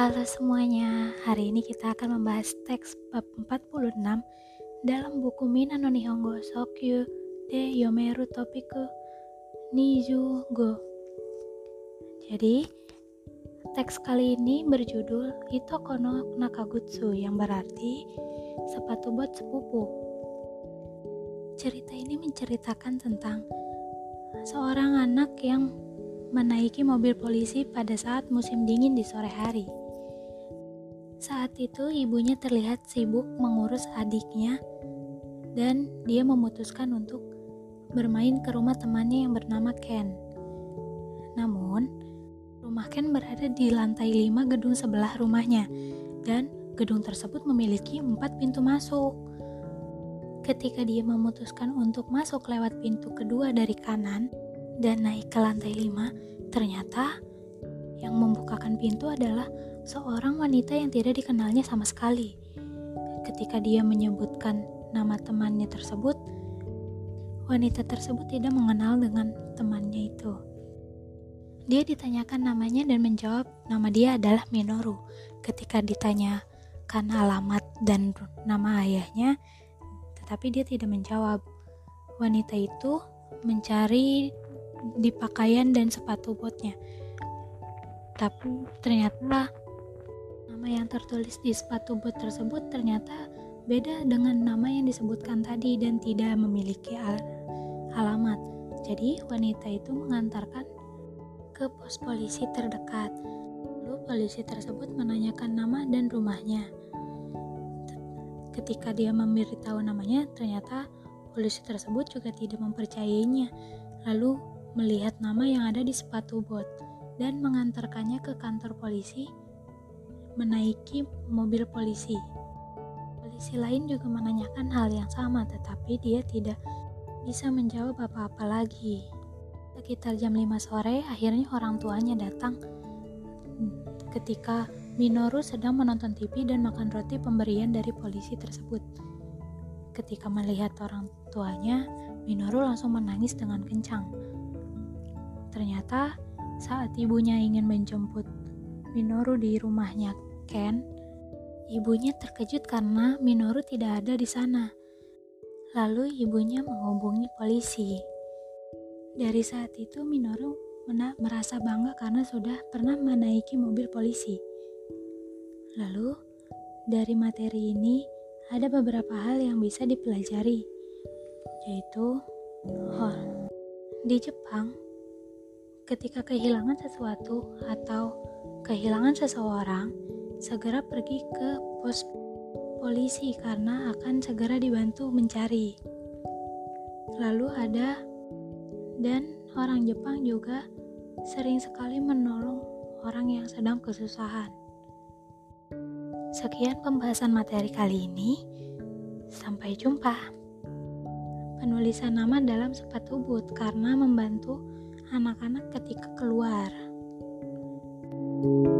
Halo semuanya, hari ini kita akan membahas teks bab 46 dalam buku Mina no Nihongo Sokyu de Yomeru Topiku Nizu Go. Jadi, teks kali ini berjudul Itoko no Nakagutsu yang berarti sepatu bot sepupu. Cerita ini menceritakan tentang seorang anak yang menaiki mobil polisi pada saat musim dingin di sore hari. Saat itu ibunya terlihat sibuk mengurus adiknya dan dia memutuskan untuk bermain ke rumah temannya yang bernama Ken. Namun, rumah Ken berada di lantai 5 gedung sebelah rumahnya dan gedung tersebut memiliki empat pintu masuk. Ketika dia memutuskan untuk masuk lewat pintu kedua dari kanan, dan naik ke lantai 5, ternyata yang membukakan pintu adalah seorang wanita yang tidak dikenalnya sama sekali. Ketika dia menyebutkan nama temannya tersebut, wanita tersebut tidak mengenal dengan temannya itu. Dia ditanyakan namanya dan menjawab nama dia adalah Minoru. Ketika ditanyakan alamat dan nama ayahnya, tetapi dia tidak menjawab. Wanita itu mencari di pakaian dan sepatu botnya. Tapi ternyata nama yang tertulis di sepatu bot tersebut ternyata beda dengan nama yang disebutkan tadi dan tidak memiliki al alamat. Jadi wanita itu mengantarkan ke pos polisi terdekat. Lalu polisi tersebut menanyakan nama dan rumahnya. Ketika dia memberitahu namanya, ternyata polisi tersebut juga tidak mempercayainya. Lalu melihat nama yang ada di sepatu bot dan mengantarkannya ke kantor polisi menaiki mobil polisi. Polisi lain juga menanyakan hal yang sama tetapi dia tidak bisa menjawab apa-apa lagi. Sekitar jam 5 sore akhirnya orang tuanya datang ketika Minoru sedang menonton TV dan makan roti pemberian dari polisi tersebut. Ketika melihat orang tuanya, Minoru langsung menangis dengan kencang. Ternyata saat ibunya ingin menjemput Minoru di rumahnya Ken, ibunya terkejut karena Minoru tidak ada di sana. Lalu ibunya menghubungi polisi. Dari saat itu Minoru merasa bangga karena sudah pernah menaiki mobil polisi. Lalu, dari materi ini ada beberapa hal yang bisa dipelajari, yaitu oh, di Jepang Ketika kehilangan sesuatu atau kehilangan seseorang, segera pergi ke pos polisi karena akan segera dibantu mencari. Lalu ada dan orang Jepang juga sering sekali menolong orang yang sedang kesusahan. Sekian pembahasan materi kali ini. Sampai jumpa. Penulisan nama dalam sepatu boot karena membantu anak-anak ketika keluar. Thank you